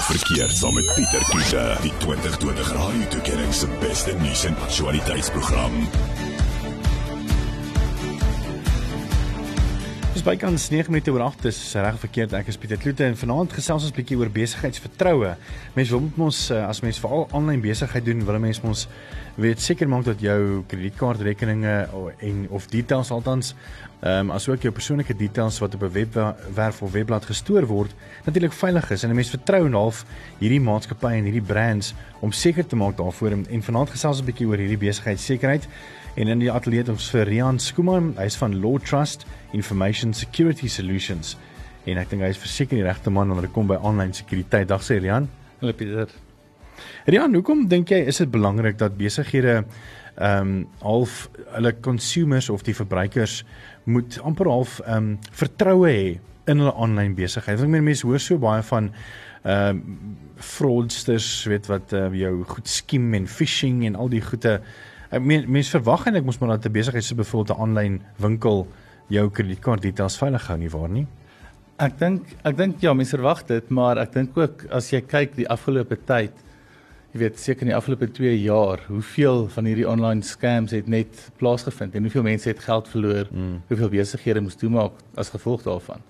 of verkeerd saam met Pieter Kiese, die 2020 Radio Tuigering se beste nuus en aktualiteitsprogram. Dis bykans 9 minute oor 8 is reg verkeerd. Ek is Pieter Kloete en vanaand gesels ons 'n bietjie oor besigheidsvertroue. Mense wil moet ons eh, as mens veral aanlyn besigheid doen, wil mense ons weet seker maak dat jou kredietkaartrekeninge en of details althans ehm um, asook jou persoonlike details wat op 'n webwerf of webblad gestoor word, natuurlik veilig is en 'n mens vertrou en half hierdie maatskappye en hierdie brands om seker te maak daarvoor. En, en vanaand gesels ons 'n bietjie oor hierdie besigheidssekerheid en in die ateljee ons vir Rian Skuman, hy's van Law Trust Information Security Solutions en ek dink hy is verseker die regte man wanneer dit kom by aanlyn sekuriteit. Dag sê Rian. Hallo Pieter. Rian, hoekom dink jy is dit belangrik dat besighede ehm um, half hulle consumers of die verbruikers moet amper half ehm um, vertroue hê in hulle aanlyn besigheid? Want ek meen mense hoor so baie van ehm um, fraudsters, weet wat uh, jou goed skiem en phishing en al die goede Ek meen mense verwag eintlik mos maar dat 'n besigheid so byvoorbeeld 'n aanlyn winkel jou kredietkaart details veilig hou nie waar nie. Ek dink ek dink ja, mense verwag dit, maar ek dink ook as jy kyk die afgelope tyd, jy weet seker in die afgelope 2 jaar, hoeveel van hierdie online scams het net plaasgevind en hoeveel mense het geld verloor, mm. hoeveel besighede moes toemaak as gevolg daarvan.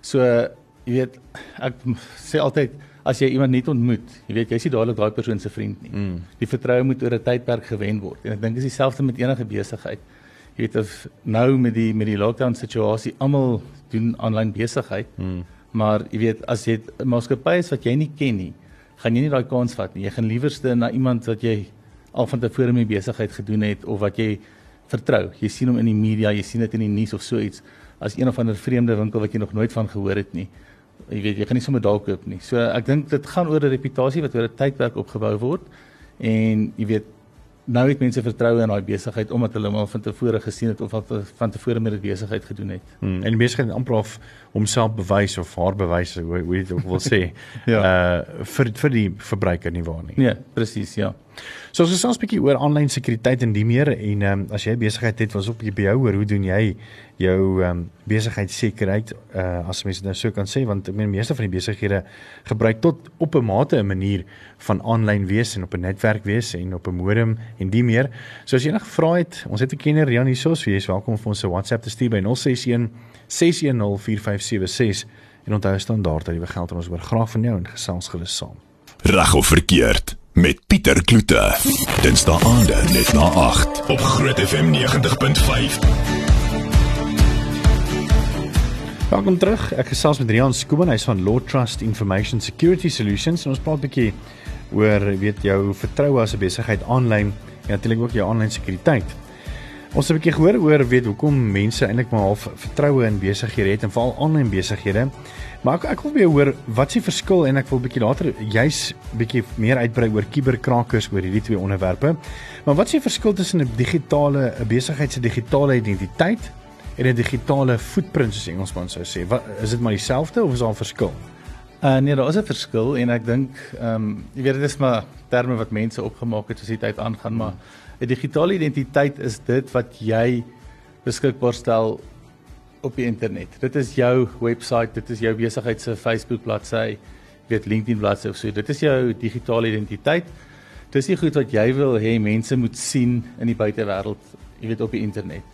So jy weet ek sê altyd as jy iemand net ontmoet, jy weet jy's nie dadelik daai persoon se vriend nie. Mm. Die vertroue moet oor 'n tydperk gewen word. En ek dink dis dieselfde met enige besigheid. Jy weet of nou met die met die lockdown situasie almal doen aanlyn besigheid. Mm. Maar jy weet as jy 'n maatskappy is wat jy nie ken nie, gaan jy nie daai kans vat nie. Jy gaan liewerste na iemand wat jy al van tevore mee besigheid gedoen het of wat jy vertrou. Jy sien hom in die media, jy sien dit in die nuus of so iets as een of ander vreemde winkel wat jy nog nooit van gehoor het nie jy weet jy gaan nie sommer dalk koop nie. So ek dink dit gaan oor 'n reputasie wat oor 'n tydperk opgebou word en jy weet nou het mense vertroue in daai besigheid omdat hulle hom al van tevore gesien het of wat van tevore met die besigheid gedoen het. Hmm, en die besigheid amper of homself bewys of haar bewys hoe hoe dit wil sê. ja. Uh vir vir die verbruiker nie waar nie. Nee, presies, ja. So ons ons 'n bietjie oor aanlyn sekuriteit en die meer en ehm um, as jy besigheid het, was op jy by jou hoor, hoe doen jy jou ehm um, besigheidsekerheid uh as mense nou so kan sê want ek meen meeste van die besighede gebruik tot op 'n mate 'n manier van aanlyn wees en op 'n netwerk wees en op 'n modem en die meer. So as jy enige vrae het, ons het 'n kenner Rian hierso, so jy is welkom om vir ons 'n WhatsApp te stuur by 061 610 4576 en onthou standaard dat jy begeld ons oor graag van jou en gesels gerus saam. Reg of verkeerd? met Pieter Kloete. Dinsdae aande net na 8 op Groot FM 90.5. Welkom terug. Ek gesels met Rian Skooman, hy's van Law Trust Information Security Solutions en ons praat 'n bietjie oor weet jou vertroue as 'n besigheid aanlyn en natuurlik ook jou aanlyn sekuriteit. Ons het 'n bietjie gehoor oor weet hoekom mense eintlik maar half vertroue in besighede het en veral aanlyn besighede. Maar ek ek wil weer hoor wat is die verskil en ek wil bietjie later juis bietjie meer uitbrei oor kuberkrakers oor hierdie twee onderwerpe. Maar wat is die verskil tussen 'n digitale 'n besigheid se digitale identiteit en 'n digitale footprint soos Engelsman sou sê? Wat is dit maar dieselfde of is daar 'n verskil? Uh nee, daar is 'n verskil en ek dink ehm um, jy weet dit is maar terme wat mense opgemaak het soos die tyd aangaan, maar 'n digitale identiteit is dit wat jy beskikbaar stel op die internet. Dit is jou webwerf, dit is jou besigheid se Facebook bladsy, weet LinkedIn bladsy of so. Dit is jou digitale identiteit. Dis die goed wat jy wil hê mense moet sien in die buitewêreld, jy weet op die internet.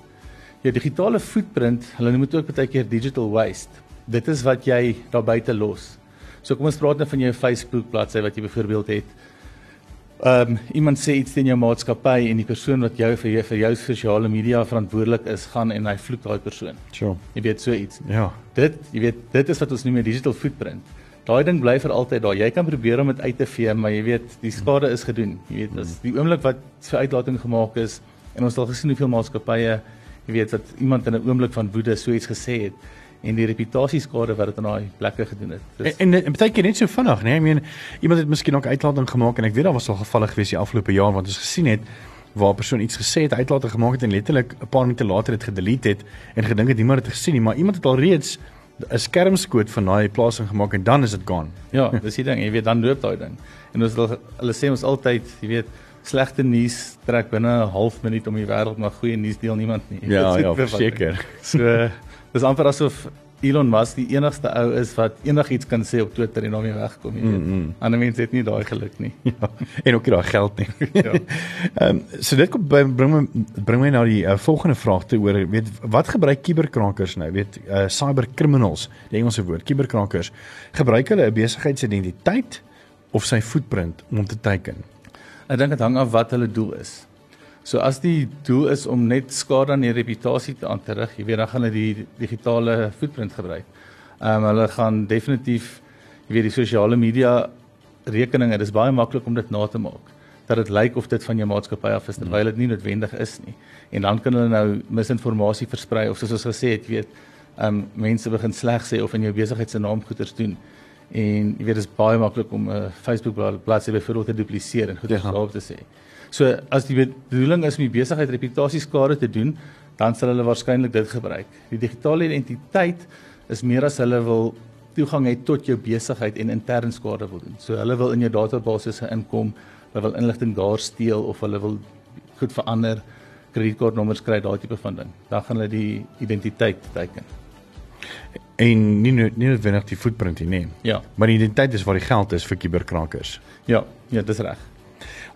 Jou digitale footprint, hulle noem dit ook baie keer digital waste. Dit is wat jy daar buite los. So kom ons praat nou van jou Facebook bladsy wat jy byvoorbeeld het ehm um, iemand sê iets teen jou maatskappy en die persoon wat jou vir jou vir jou sosiale media verantwoordelik is, gaan en hy vloek daai persoon. Sure. Jy weet so iets. Ja. Dit, jy weet, dit is wat ons noem 'n digital footprint. Daai ding bly vir altyd daar. Jy kan probeer om dit uit te vee, maar jy weet, die skade is gedoen. Jy weet, as die oomblik wat vir uitlating gemaak is en ons het al gesien hoeveel maatskappye, jy weet, wat iemand in 'n oomblik van woede so iets gesê het en die reputasieskade wat dit aan daai plekke gedoen het. Dus, en en, en baie keer net so vinnig, né? Nee? Ek meen iemand het miskien ook uitlating gemaak en ek weet daar was al gevalle gewees die afgelope jaar wat ons gesien het waar 'n persoon iets gesê het, uitlating gemaak het en letterlik 'n paar minute later dit gedelete het en gedink het niemand het gesien nie, maar iemand het al reeds 'n skermskoot van daai plasing gemaak en dan is dit gaan. Ja, dis die ding, jy weet dan loop daai ding. En ons hulle sê ons altyd, jy weet, slegte nuus trek binne 'n half minuut om die wêreld, maar goeie nuus deel niemand nie. Ja, ja, verseker. So dis amper asof Elon Musk die enigste ou is wat enigiets kan sê op Twitter en daarmee wegkom, jy weet. Mm -hmm. Ander mense het nie daai geluk nie. Ja. En ook nie daai geld nie. ja. Ehm um, so dit kom by bring my bring my na die uh, volgende vraag te oor weet wat gebruik kuberkrakers nou? Weet uh, cyber criminals, die Engelse woord, kuberkrakers, gebruik hulle 'n besigheidsidentiteit of sy footprint om te teiken? Ek dink dit hang af wat hulle doel is. So as die doel is om net skade aan die reputasie te aan te rig, jy weet dan gaan hulle die digitale footprint gebruik. Ehm um, hulle gaan definitief jy weet die sosiale media rekeninge, dit is baie maklik om dit na te maak dat dit lyk of dit van jou maatskappy af is terwyl dit nie noodwendig is nie. En dan kan hulle nou misinformasie versprei of soos ons gesê het, jy weet, ehm um, mense begin sleg sê of in jou besigheid se naam goeders doen. En jy weet dit is baie maklik om 'n uh, Facebook bladsy byvoorbeeld te dupliseer en goeders ja. daarop te sê. So as die bedoeling is om die besigheid reputasieskade te doen, dan sal hulle waarskynlik dit gebruik. Die digitale identiteit is meer as hulle wil toegang hê tot jou besigheid en intern skade wil doen. So hulle wil in jou databasisse inkom, hulle wil inligting daar steel of hulle wil goed verander, kredietkaartnommers kry, daai tipe van ding. Dan gaan hulle die identiteit teken. En nie nie noodwendig die footprint nie. Ja. Maar die identiteit is waar die geld is vir kuberkrakers. Ja, ja, dis reg.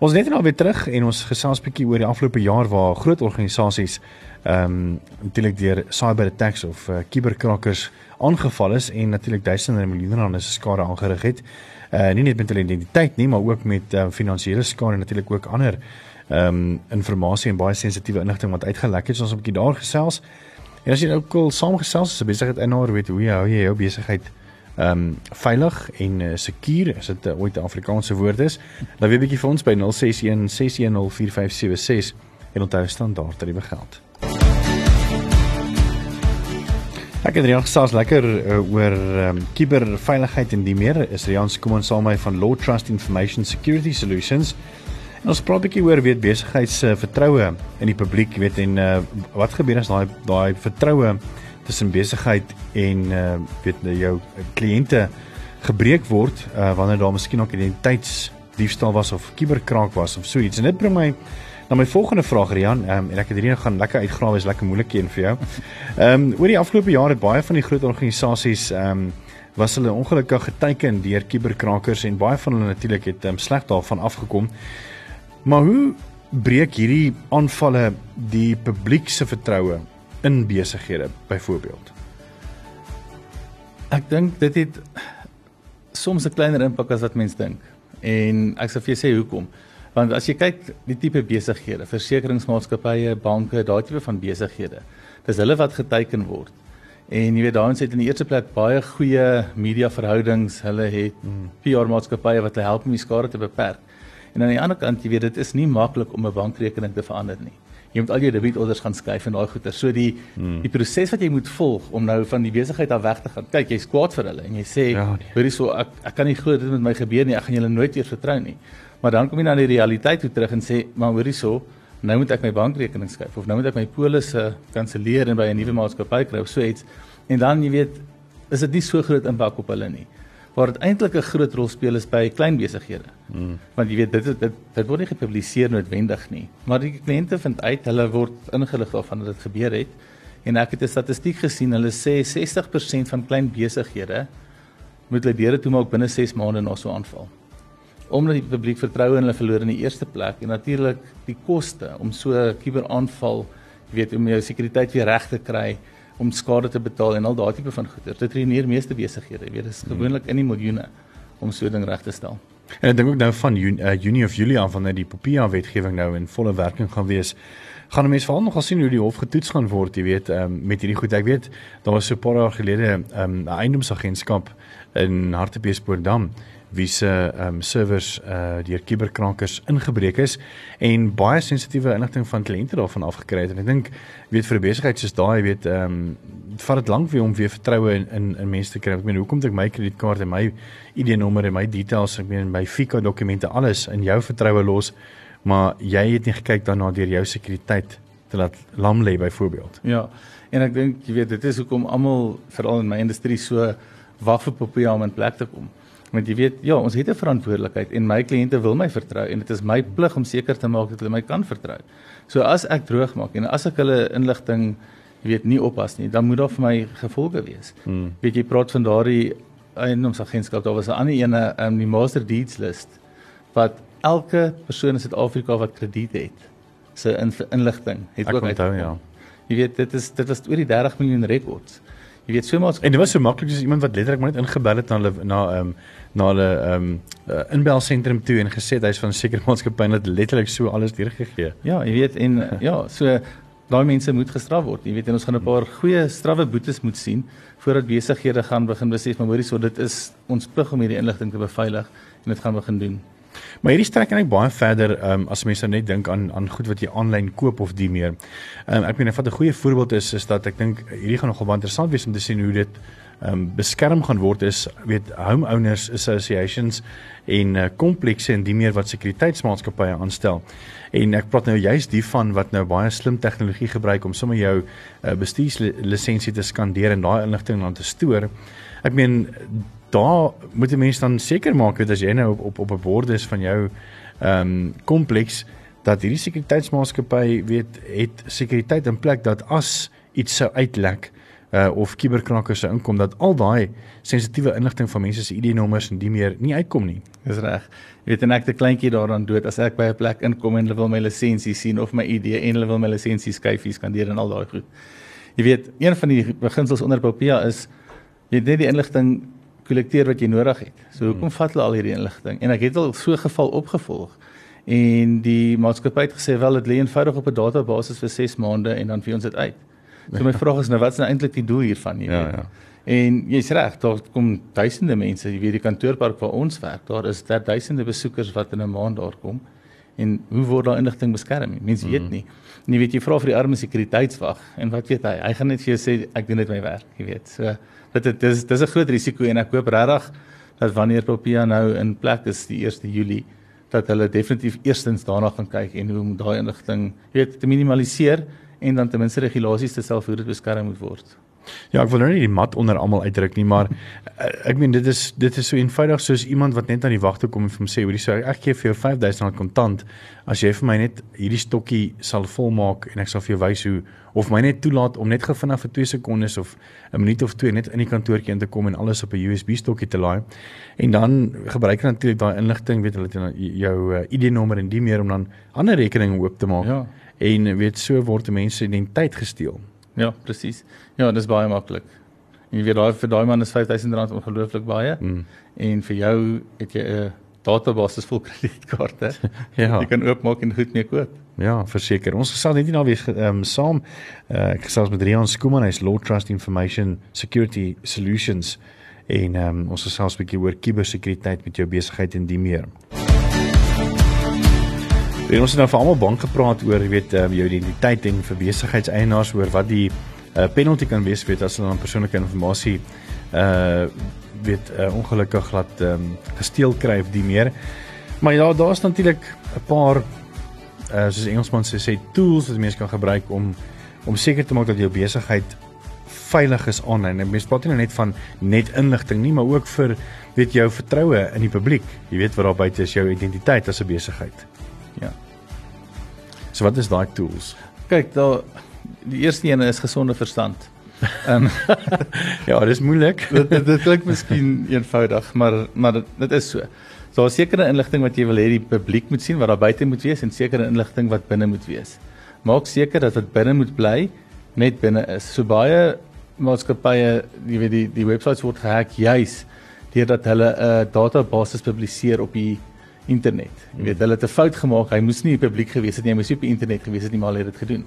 Ons net nou weer terug en ons gesels 'n bietjie oor die afgelope jaar waar groot organisasies ehm um, natuurlik deur cyber attacks of kuberkrakkers uh, aangeval is en natuurlik duisende en miljoene rande se skade aangerig het. Uh nie net met hulle identiteit nie, maar ook met uh, finansiële skade en natuurlik ook ander ehm um, inligting en baie sensitiewe inligting wat uitgelek het. So ons 'n bietjie daar gesels. En as jy nou ook al saamgesels as 'n besigheid eienaar weet hoe jy hou jy jou besigheid ehm um, veilig en uh, sekuur as dit uh, ooit 'n Afrikaanse woord is. Weer 'n bietjie vir ons by 061 6104576 en onthou standaard tariewe geld. Ek het reg gesels lekker uh, oor ehm um, kuberveiligheid en die meer. Is Rian se kom ons saam met van Law Trust Information Security Solutions. En ons praat 'n bietjie oor weet besigheids uh, vertroue in die publiek, weet en uh, wat gebeur as daai daai vertroue tussen besigheid en uh weet jou kliënte gebreek word uh wanneer daar miskien ook identiteitsdiefstal was of kuberkraak was of so iets. En dit bring my na my volgende vraag Rian, um, en ek het hierdie gaan lekker uitgrawe, is lekker moeilik een vir jou. Ehm um, oor die afgelope jare baie van die groot organisasies ehm um, was hulle ongelukkig geteken deur kuberkrakers en baie van hulle natuurlik het um, sleg daarvan afgekom. Maar hoe breek hierdie aanvalle die publiek se vertroue in besighede byvoorbeeld? Ek dink dit het soms 'n kleiner impak as wat mense dink. En ek sal vir jou sê hoekom. Want as jy kyk die tipe besighede, versekeringsmaatskappye, banke, daai tipe van besighede, dis hulle wat geteken word. En jy weet daans het in die eerste plek baie goeie media verhoudings. Hulle het hmm. PR maatskappye wat hulle help om die skade te beperk. En aan die ander kant, jy weet dit is nie maklik om 'n bankrekening te verander nie jy moet al jou debit orders gaan skuif en daai goeder. So die hmm. die proses wat jy moet volg om nou van die besigheid af weg te gaan. Kyk, jy's kwaad vir hulle en jy sê, ja, nee. hoorie so ek ek kan nie glo dit met my gebeur nie. Ek gaan julle nooit weer vertrou nie. Maar dan kom jy na die realiteit toe terug en sê, maar hoorie so, nou moet ek my bankrekening skuif of nou moet ek my polisse kanselleer en by 'n nuwe maatskappy kry of so iets. En dan jy weet, is dit nie so groot impak op hulle nie waar dit eintlik 'n groot rol speel is by klein besighede. Mm. Want jy weet dit dit dit word nie gepubliseer noodwendig nie, maar die kliënte vind uit, hulle word ingelig daarvan dat dit gebeur het. En ek het 'n statistiek gesien, hulle sê 60% van klein besighede moet hulle deure toemaak binne 6 maande na so 'n aanval. Omdat die publiek vertroue in hulle verloor in die eerste plek en natuurlik die koste om so 'n kuberaanval, jy weet, om jou sekuriteit weer reg te kry, om skade te betaal en al daai tipe van goeder. Dit ruïneer meeste besighede, jy weet, dit is gewoonlik in die miljoene om so 'n ding reg te stel. En ek dink ook nou van Junie, uh, Junie of Julie af wanneer die Popia wetgewing nou in volle werking gaan wees, gaan mense veral nog sien hoe die hof getoets gaan word, jy weet, um, met hierdie goed. Ek weet daar was so 'n paar jaar gelede ehm, 'n um, eiendomsagentskap in Hartbeespoortdam wie se um, servers uh deur kuberkrakers ingebreek is en baie sensitiewe inligting van kliënte daarvan afgekry het en ek dink weet vir 'n besigheid soos daai weet ehm um, vat dit lank weer om weer vertroue in, in in mense te kry. Ek meen hoekom het ek my kredietkaart en my ID-nommer en my details, ek meen my FICA dokumente alles in jou vertroue los, maar jy het nie gekyk daarna deur jou sekuriteit te laat lam lê byvoorbeeld. Ja. En ek dink jy weet dit is hoekom almal veral in my industrie so wag vir Popia om in plek te kom want jy weet ja ons het 'n verantwoordelikheid en my kliënte wil my vertrou en dit is my plig om seker te maak dat hulle my kan vertrou. So as ek droog maak en as ek hulle inligting jy weet nie oppas nie, dan moet daar vir my gevolge wees. Hmm. Weet jy praat van daardie eiendomsagentskap, daar was 'n ander ene, um, die master deeds list wat elke persoon in Suid-Afrika wat krediet het, se in, inligting het Ek ook onthou ja. Jy weet dit is dit was oor die 30 miljoen rekords. Jy weet so maar En dit was so maklik soos iemand wat letterlik maar net ingebel het na hulle na ehm um, na hulle ehm um, uh, inbelsentrum toe en gesê hy's van 'n sekere maatskappy en het letterlik so alles deurgegee. Ja, jy weet en ja, so daai mense moet gestraf word. Jy weet en ons gaan 'n paar goeie strawwe boetes moet sien voordat besighede gaan begin besef maar hoorie so dit is ons plig om hierdie inligting te beveilig en dit gaan begin doen. Maar hierdie strek eintlik baie verder um, as mense net dink aan aan goed wat jy aanlyn koop of die meer. Um, ek meen wat 'n goeie voorbeeld is is dat ek dink hierdie gaan nogal baie interessant wees om te sien hoe dit um, beskerm gaan word is weet homeowners associations en uh, komplekse en die meer wat sekuriteitsmaatskappye aanstel. En ek praat nou juist die van wat nou baie slim tegnologie gebruik om sommer jou uh, bestuurslisensie te skandeer en daai inligting dan te stoor. Ek meen daar moet die mense dan seker maak dat as jy nou op op, op 'n bord is van jou ehm um, kompleks dat hierdie sekuriteitsmaatskappy weet het sekuriteit in plek dat as iets sou uitlek uh, of kuberkrakkers sou inkom dat al daai sensitiewe inligting van mense se ID-nommers en die meer nie uitkom nie. Dis reg. Jy weet en ek het 'n kleintjie daaraan dood as ek by 'n plek inkom en hulle wil my lisensie sien of my ID en hulle wil my lisensie skyfies skandeer en al daai goed. Jy weet, een van die beginsels onder Popia is jy net die inligting kollekteer wat jy nodig het. So hoekom hmm. vat hulle al hierdie inligting? En ek het al so geval opgevolg. En die maatskappy het gesê wel dit lê eenvoudig op 'n database vir 6 maande en dan vee ons dit uit. So my vraag is nou wat is nou eintlik die doel hiervan, jy Ja, weet? ja. En jy's reg, daar kom duisende mense, jy weet die kantoorpark waar ons werk, daar is daar duisende besoekers wat in 'n maand daar kom. En hoe word daai inligting beskerm? Mense weet nie. Jy weet jy vra vir die arme sekuriteitswag en wat weet hy? Hy gaan net vir jou sê ek doen net my werk, jy weet. So dit dit dis dis 'n groot risiko en ek hoop regtig dat wanneer Popia nou in plek is die 1 Julie dat hulle definitief eerstens daarna gaan kyk en hoe om daai inligting weet te minimaliseer en dan ten minste regulasies te stel hoe dit beskerm moet word. Ja, ek wil nou nie die mat onder almal uitdruk nie, maar uh, ek meen dit is dit is so eenvoudig soos iemand wat net aan die wag toe kom en vir hom sê, hoorie, so ek gee vir jou R5000 kontant as jy vir my net hierdie stokkie sal volmaak en ek sal vir jou wys hoe of my net toelaat om net gou vinnig vir 2 sekondes of 'n minuut of 2 net in die kantoortjie in te kom en alles op 'n USB stokkie te laai. En dan gebruik hulle natuurlik daai inligting, weet hulle het jou uh, ID-nommer en die meer om dan ander rekeninge oop te maak. Ja. En weet so word mense identiteit gesteel. Ja, presies. Ja, dis baie maklik. En jy weet daai vir daai man is R5000 ongelooflik baie. Mm. En vir jou het jy 'n database vol kredietkaarte. Ja. Jy kan oopmaak en goed mee koop. Ja, verseker. Ons gesels net nie nou weer ehm um, saam. Uh, ek gesels met Rian Skuman, hy's Law Trust Information Security Solutions en ehm um, ons gesels 'n bietjie oor kubersekuriteit met jou besigheid en die meer. En ons het nou vir almal bank gepraat oor, weet, um, jou identiteit en vir besigheidseienaars oor wat die uh, penalty kan wees weet as hulle dan persoonlike inligting uh weet uh, ongelukkig laat ehm um, gesteel kry of die meer. Maar ja, daar's natuurlik 'n paar uh soos Engelsman sê sê tools wat mense kan gebruik om om seker te maak dat jou besigheid veilig is aanlyn. En mense praat nie nou net van net inligting nie, maar ook vir weet jou vertroue in die publiek. Jy weet wat daar buite is jou identiteit as 'n besigheid. So wat is daai tools? Kyk, daar die eerste een is gesonde verstand. Ehm um, Ja, dis moeilik. dit, dit, dit klink miskien eenvoudig, maar maar dit, dit is so. So daar is sekere inligting wat jy wil hê die publiek moet sien wat daar buite moet wees en sekere inligting wat binne moet wees. Maak seker dat wat binne moet bly net binne is. So baie maatskappye, jy weet die die webwerwe word gehack juis deurdat hulle 'n uh, database publiseer op die internet. Jy weet hulle het 'n fout gemaak. Hy moes nie publiek gewees het nie, hy moes nie op die internet gewees het nie, maar hulle het dit gedoen.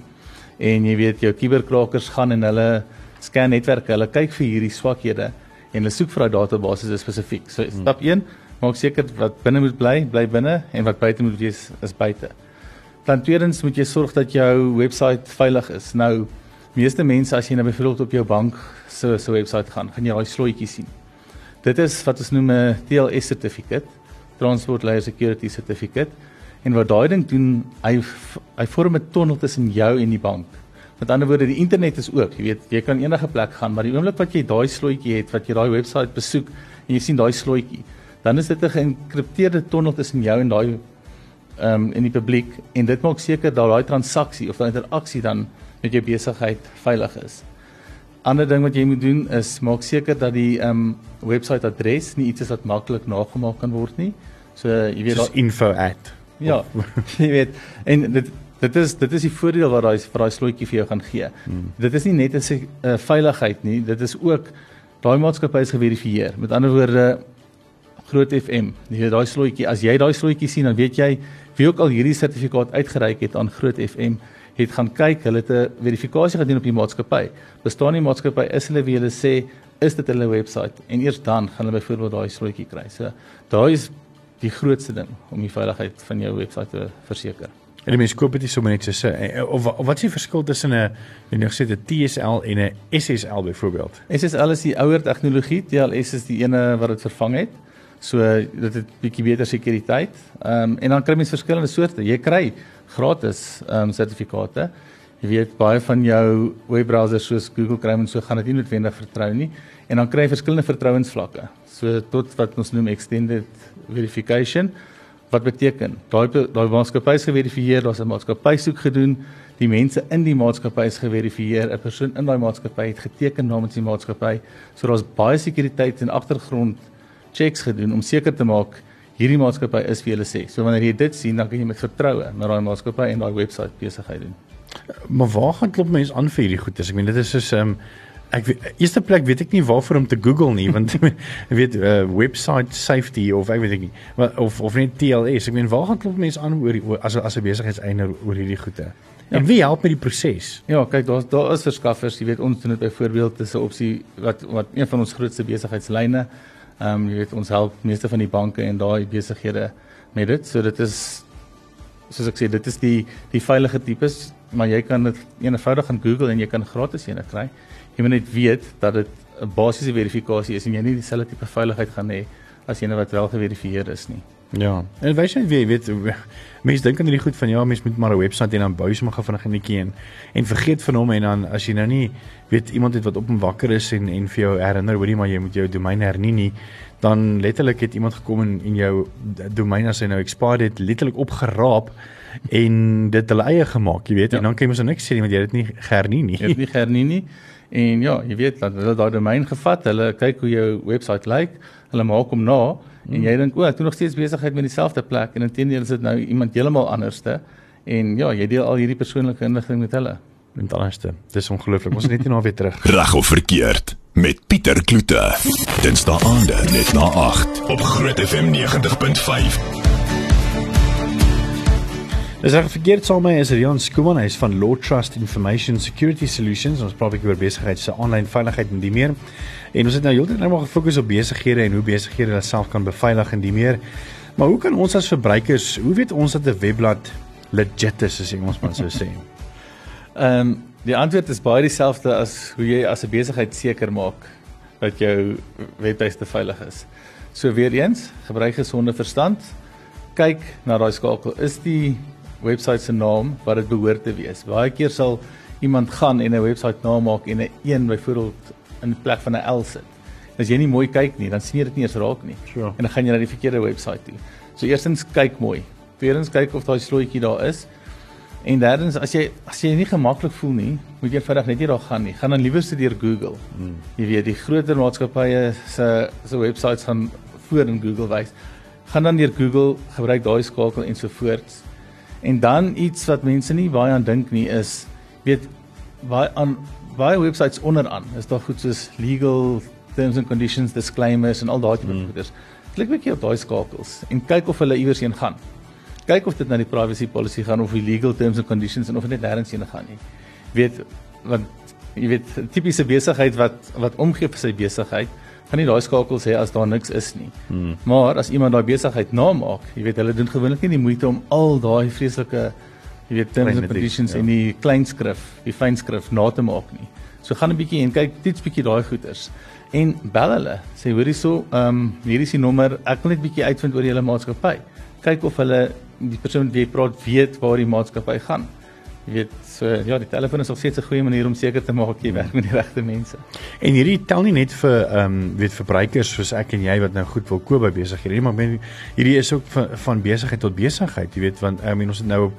En jy weet jou kuberkrakers gaan en hulle scan netwerke, hulle kyk vir hierdie swakhede en hulle soek vir daai databases spesifiek. So stap 1, maak seker wat binne moet bly, bly binne en wat buite moet wees is buite. Dan tweedens moet jy sorg dat jou webwerf veilig is. Nou meeste mense as jy nou byvoorbeeld op jou bank se se webwerf gaan, gaan jy daai slotjie sien. Dit is wat ons noem 'n TLS sertifikaat, Transport Layer Security Certificate. En wat daai ding doen, hy hy vorm 'n tonnel tussen jou en die bank. Met ander woorde, die internet is oop. Jy weet, jy kan enige plek gaan, maar die oomblik wat jy daai slotjie het, wat jy daai webwerf besoek en jy sien daai slotjie, dan is dit 'n geïnkripteerde tonnel tussen jou en daai ehm um, in die publiek en dit maak seker dat daai transaksie of daai interaksie dan met jou besigheid veilig is. Ander ding wat jy moet doen is maak seker dat die ehm um, webwerf adres nie iets is wat maklik nagemaak kan word nie. So jy weet daar info@ Ja, jy weet en dit dit is dit is die voordeel wat daai vir daai slotjie vir jou gaan gee. Hmm. Dit is nie net 'n uh, veiligheid nie, dit is ook daai maatskappy is geverifieer. Met ander woorde Groot FM. Jy weet daai slotjie, as jy daai slotjie sien, dan weet jy wie ook al hierdie sertifikaat uitgereik het aan Groot FM het gaan kyk, hulle het 'n verifikasie gedoen op die maatskappy. Bestaan die maatskappy is hulle wie hulle sê is dit hulle webwerf en eers dan gaan hulle byvoorbeeld daai slotjie kry. So daai is die grootste ding om die veiligheid van jou webwerf te verseker. En die mense koop dit sommer net so sê eh, of, of wat is die verskil tussen 'n en jy gesê 'n TSL en 'n SSL byvoorbeeld? SSL is die ouer tegnologie, TLS is die ene wat dit vervang het. So dit het bietjie beter sekuriteit. Ehm um, en dan kry mens verskillende soorte. Jy kry gratis ehm um, sertifikate. Jy weet baie van jou webbrowsers soos Google Chrome en so gaan dit nie noodwendig vertrou nie en dan kry jy verskillende vertrouensvlakke. So tot wat ons noem extended verification wat beteken daai daai maatskappy is geverifieer, daar's 'n maatskappy soek gedoen, die mense in die maatskappy is geverifieer, 'n persoon in daai maatskappy het geteken namens die maatskappy. So daar's baie sekuriteit en agtergrond checks gedoen om seker te maak hierdie maatskappy is wie hulle sê. So wanneer jy dit sien, dan kan jy met vertroue met daai maatskappy en daai webwerf besigheid doen. Maar waar gaan klop mense aan vir hierdie goedes? Ek meen dit is soos ehm um, ek eerste plek weet ek nie waarvoor om te Google nie want ek weet uh, website safety of ek weet ek nie maar of of net TLS. Ek meen waar gaan klop mense aan oor as as 'n besigheidseienaar oor hierdie goede? Ja. En wie help met die proses? Ja, kyk, daar daar is verskaffers, jy weet ons doen dit byvoorbeeld dis 'n opsie wat wat een van ons grootste besigheidslyne Ehm um, jy weet ons help meeste van die banke en daai besighede met dit. So dit is soos ek sê, dit is die die veilige tipes, maar jy kan dit eenvoudig gaan Google en jy kan gratis een kry. Jy moet net weet dat dit 'n basiese verifikasie is en jy nie dieselfde tipe veiligheid gaan hê as een wat wel geverifieer is nie. Ja. En wys net wie weet mense dink aan hierdie goed van ja, mense moet maar 'n webwerf en dan bou jy sommer vinnig 'n netjie en en vergeet van hom en dan as jy nou nie weet iemand het wat op en wakker is en en vir jou herinner hoorie maar jy moet jou domein hernie nie dan letterlik het iemand gekom en in jou domein as hy nou expired het letterlik opgeraap en dit hulle eie gemaak, jy weet, ja. en dan kan jy mos nou niks sê nie want jy het dit nie gehernie nie. Jy het nie gehernie nie. En ja, jy weet dat hulle daai domein gevat, hulle kyk hoe jou webwerf lyk, hulle maak hom na En jy dink o, ek doen nog steeds besigheid met dieselfde plek en intendeel is dit nou iemand heeltemal anderste. En ja, jy deel al hierdie persoonlike inligting met hulle. Met anderste. Dis ongelooflik. Ons is net nie nou weer terug. Reg of verkeerd met Pieter Kloete. Dinsdae aande net na 8 op Groot FM 90.5. Dis reg verkeerd saam met is Rian Skuman, hy is van Law Trust Information Security Solutions. Ons praat 'n bietjie oor besigheid se aanlyn veiligheid en die meer. En ons het nou heeltyd nou maar gefokus op besighede en hoe besighede hulle self kan beveilig en die meer. Maar hoe kan ons as verbruikers, hoe weet ons dat 'n webblad legit is as ons maar sou sê? Ehm um, die antwoord is baie dieselfde as hoe jy as 'n besigheid seker maak dat jou webtuiste veilig is. So weer eens, gebruik gesonde verstand. Kyk na daai skakel. Is die webwerf se naam wat dit behoort te wees? Baie keer sal iemand gaan en 'n webwerf naam maak en 'n een byvoorbeeld in plek van 'n L sit. As jy nie mooi kyk nie, dan sien jy dit nie eens raak nie. Sure. En dan gaan jy na die verkeerde webwerf toe. So eerstens kyk mooi. Tweedens kyk of daai slotjie daar is. En derdens as jy as jy nie gemaklik voel nie, moet jy eenvoudig net nie daar gaan nie. Gaan dan liewer deur Google. Hmm. Jy weet die groter maatskappye se se webwerf gaan voor in Google wys. Gaan dan deur Google, gebruik daai skakel en so voort. En dan iets wat mense nie baie aan dink nie is weet baie aan baie websites onderaan is daar goed soos legal terms and conditions disclaimers en al daai tipe hmm. goeders. Klik 'n bietjie op daai skakels en kyk of hulle iewers heen gaan. Kyk of dit na die privacy policy gaan of die legal terms and conditions en of dit net nêrens heen gaan nie. Weet want jy weet tipiese besigheid wat wat omgee vir sy besigheid gaan nie daai skakels hê as daar niks is nie. Hmm. Maar as iemand daai besigheid namaak, jy weet hulle doen gewoonlik nie die moeite om al daai vreeslike jy weet terms and conditions ja. en die kleinskrif, die fynskrif na te maak nie. So gaan 'n bietjie en kyk dit's bietjie daai goeters en bel hulle. Sê hoor hierso, ehm um, hier is die nommer. Ek wil net bietjie uitvind oor julle maatskappy. Kyk of hulle die persoon wie jy praat weet waar die maatskappy gaan. Jy weet, so ja, die telefoon is nog steeds 'n goeie manier om seker te maak jy werk met die regte mense. En hierdie tel nie net vir ehm um, weet verbruikers soos ek en jy wat nou goed wil koop by besighede nie, maar hierdie is ook van, van besigheid tot besigheid, jy weet, want I mean ons het nou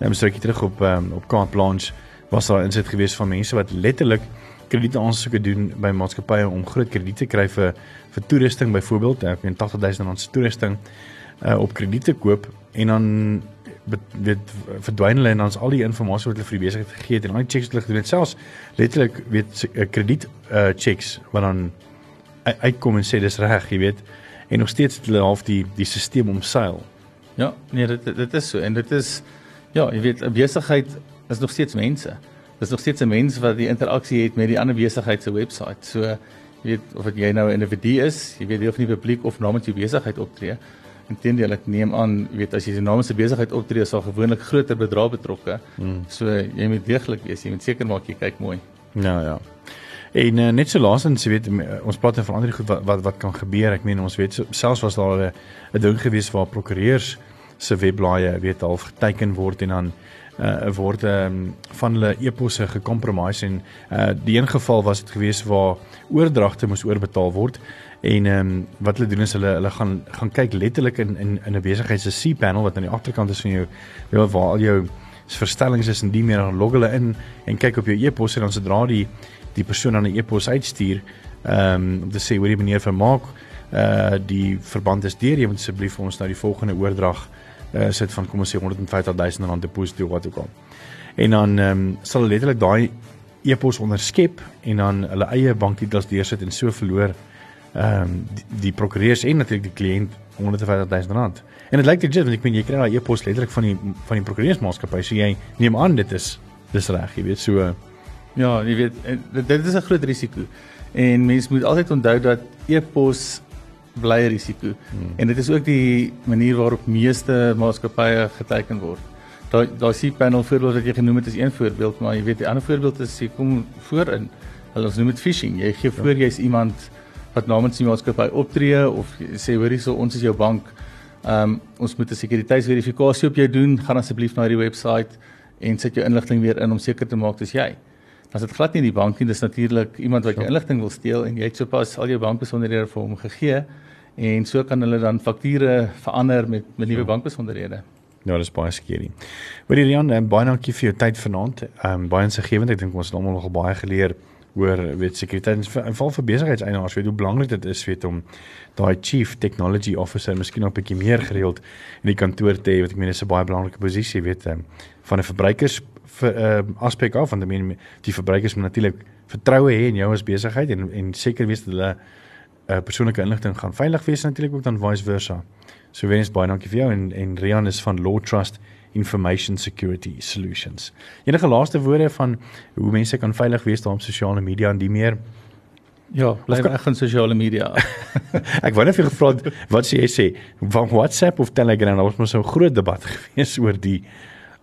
'n um, stukkie terug op um, op Kaap Blanche was daar insit gewees van mense wat letterlik kredietaansoeke doen by maatskappye om groot krediete kry vir vir toerusting byvoorbeeld, ek meen 80000 rand se toerusting uh, op krediete koop en dan weet verdwyn hulle en dan is al die inligting wat hulle vir die besigheid gegee het en al die checks wat hulle gedoen het selfs letterlik weet uh, krediet uh, checks wat dan uitkom en sê dis reg, jy weet en nog steeds het hulle half die die stelsel omseil. Ja, nee, dit dit is so en dit is ja, jy weet 'n besigheid is nog steeds mense. Dis nog steeds 'n mens wat die interaksie het met die ander besigheid se webwerf. So jy weet of dit jy nou 'n individu is, jy weet jy of nie publiek of namens jou besigheid optree. Inteendeel ek neem aan, weet as jy namens 'n besigheid optree, sal gewoonlik groter bedrag betrokke. Hmm. So jy moet deeglik wees, jy moet seker maak jy kyk mooi. Ja, ja. En uh, net so laasens, jy weet ons praat van ander goed wat wat wat kan gebeur. Ek meen ons weet so, selfs was daar 'n ding gewees waar prokureurs se webblaaie weet half geteken word en dan uh word um, van hulle eposse gekompromise en uh die een geval was dit gewees waar oordragte moes oorbetaal word en ehm um, wat hulle doen is hulle hulle gaan gaan kyk letterlik in in in 'n besigheid se C-panel wat aan die agterkant is van jou jou waar al jou verstellings is en die meer log hulle in en kyk op jou e-pos en dan sodra die die persoon aan 'n e-pos uitstuur ehm um, om te sê hoor jy meneer vermaak uh die verband is deur jy moet asseblief vir ons nou die volgende oordrag uh, sit van kom ons sê 150 000 rand deposito wat ook al. En dan ehm um, sal hulle letterlik daai e-pos onderskep en dan hulle eie bankdetails deursit en so verloor ehm um, die, die prokureurs en natuurlik die kliënt 150 000 rand. En dit lyk legit want ek meen jy kry daai e-pos letterlik van die van die prokureursmaatskappy so jy neem aan dit is dis reg, jy weet so ja, jy weet dit is 'n groot risiko. En mens moet altyd onthou dat e-pos bly risiko. Hmm. En dit is ook die manier waarop meeste maatskappye geteken word. Daai daai C-panel voorbeeld wat jy genoem het is een voorbeeld, maar jy weet die ander voorbeeld is jy kom voor in hulle noem dit phishing. Jy gee voor ja. jy's iemand wat namens die maatskappy optree of sê hoor hierso ons is jou bank. Ehm um, ons moet 'n sekuriteitsverifikasie op jou doen. Gaan asseblief na hierdie webwerf en sit jou inligting weer in om seker te maak dis jy. As dit glad nie die bank nie, dis natuurlik iemand wat jou ja. inligting wil steel en jy het sopas al jou bankbesonderhede vir hom gegee en so kan hulle dan fakture verander met met nuwe ja. bankbesonderhede. Ja, dis baie skerry. Maar Rian, um, baie dankie vir jou tyd vanaand. Ehm um, baie insiggewend. Ek dink ons het almal nogal baie geleer oor weet sekuriteit en val vir besigheidseienaars weet hoe belangrik dit is weet om daai chief technology officer miskien nog 'n bietjie meer gereeld in die kantoor te hê wat ek meen is 'n baie belangrike posisie weet um, van 'n verbruikers vir ehm uh, aspek af want ek meen die verbruikers moet natuurlik vertroue hê in jou as besigheid en en seker wees dat hulle uh, persoonlike inligting gaan veilig wees natuurlik ook dan vice versa. So wees baie dankie vir jou en en Rian is van Law Trust Information Security Solutions. Enige laaste woorde van hoe mense kan veilig wees daar op sosiale media en die meer? Ja, bly reg in sosiale media. ek wou net vir gevra wat sê jy sê van WhatsApp of Telegram, ons moet so 'n groot debat gewees oor die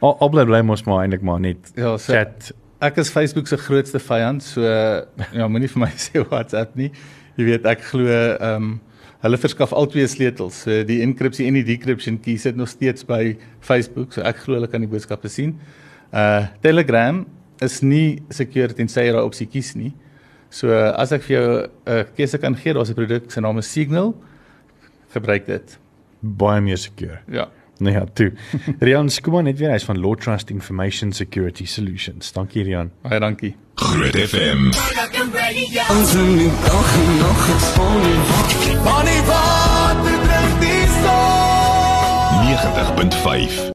al, al bly bly ons maar eintlik maar net ja, so, chat. Ek is Facebook se grootste vyand, so ja, moenie vir my sê WhatsApp nie. Jy weet ek glo ehm um, hulle verskaf al twee sleutels. So die enkripsie en die decryption key sit nog steeds by Facebook, so ek glo hulle kan die boodskappe sien. Uh Telegram is nie secure tensy jy daai opsie kies nie. So as ek vir jou 'n uh, keuse kan gee, daar's 'n produk se naam is Signal. Gebruik dit. Baie meer secure. Ja. Nee, ja, toe. Rian Skuma net weer hy's van Law Trust Information Security Solutions. Dankie Rian. Baie dankie. Groot FM. Ons moet nog nog gesponnen. Bonnie, wat betreft die son. 90.5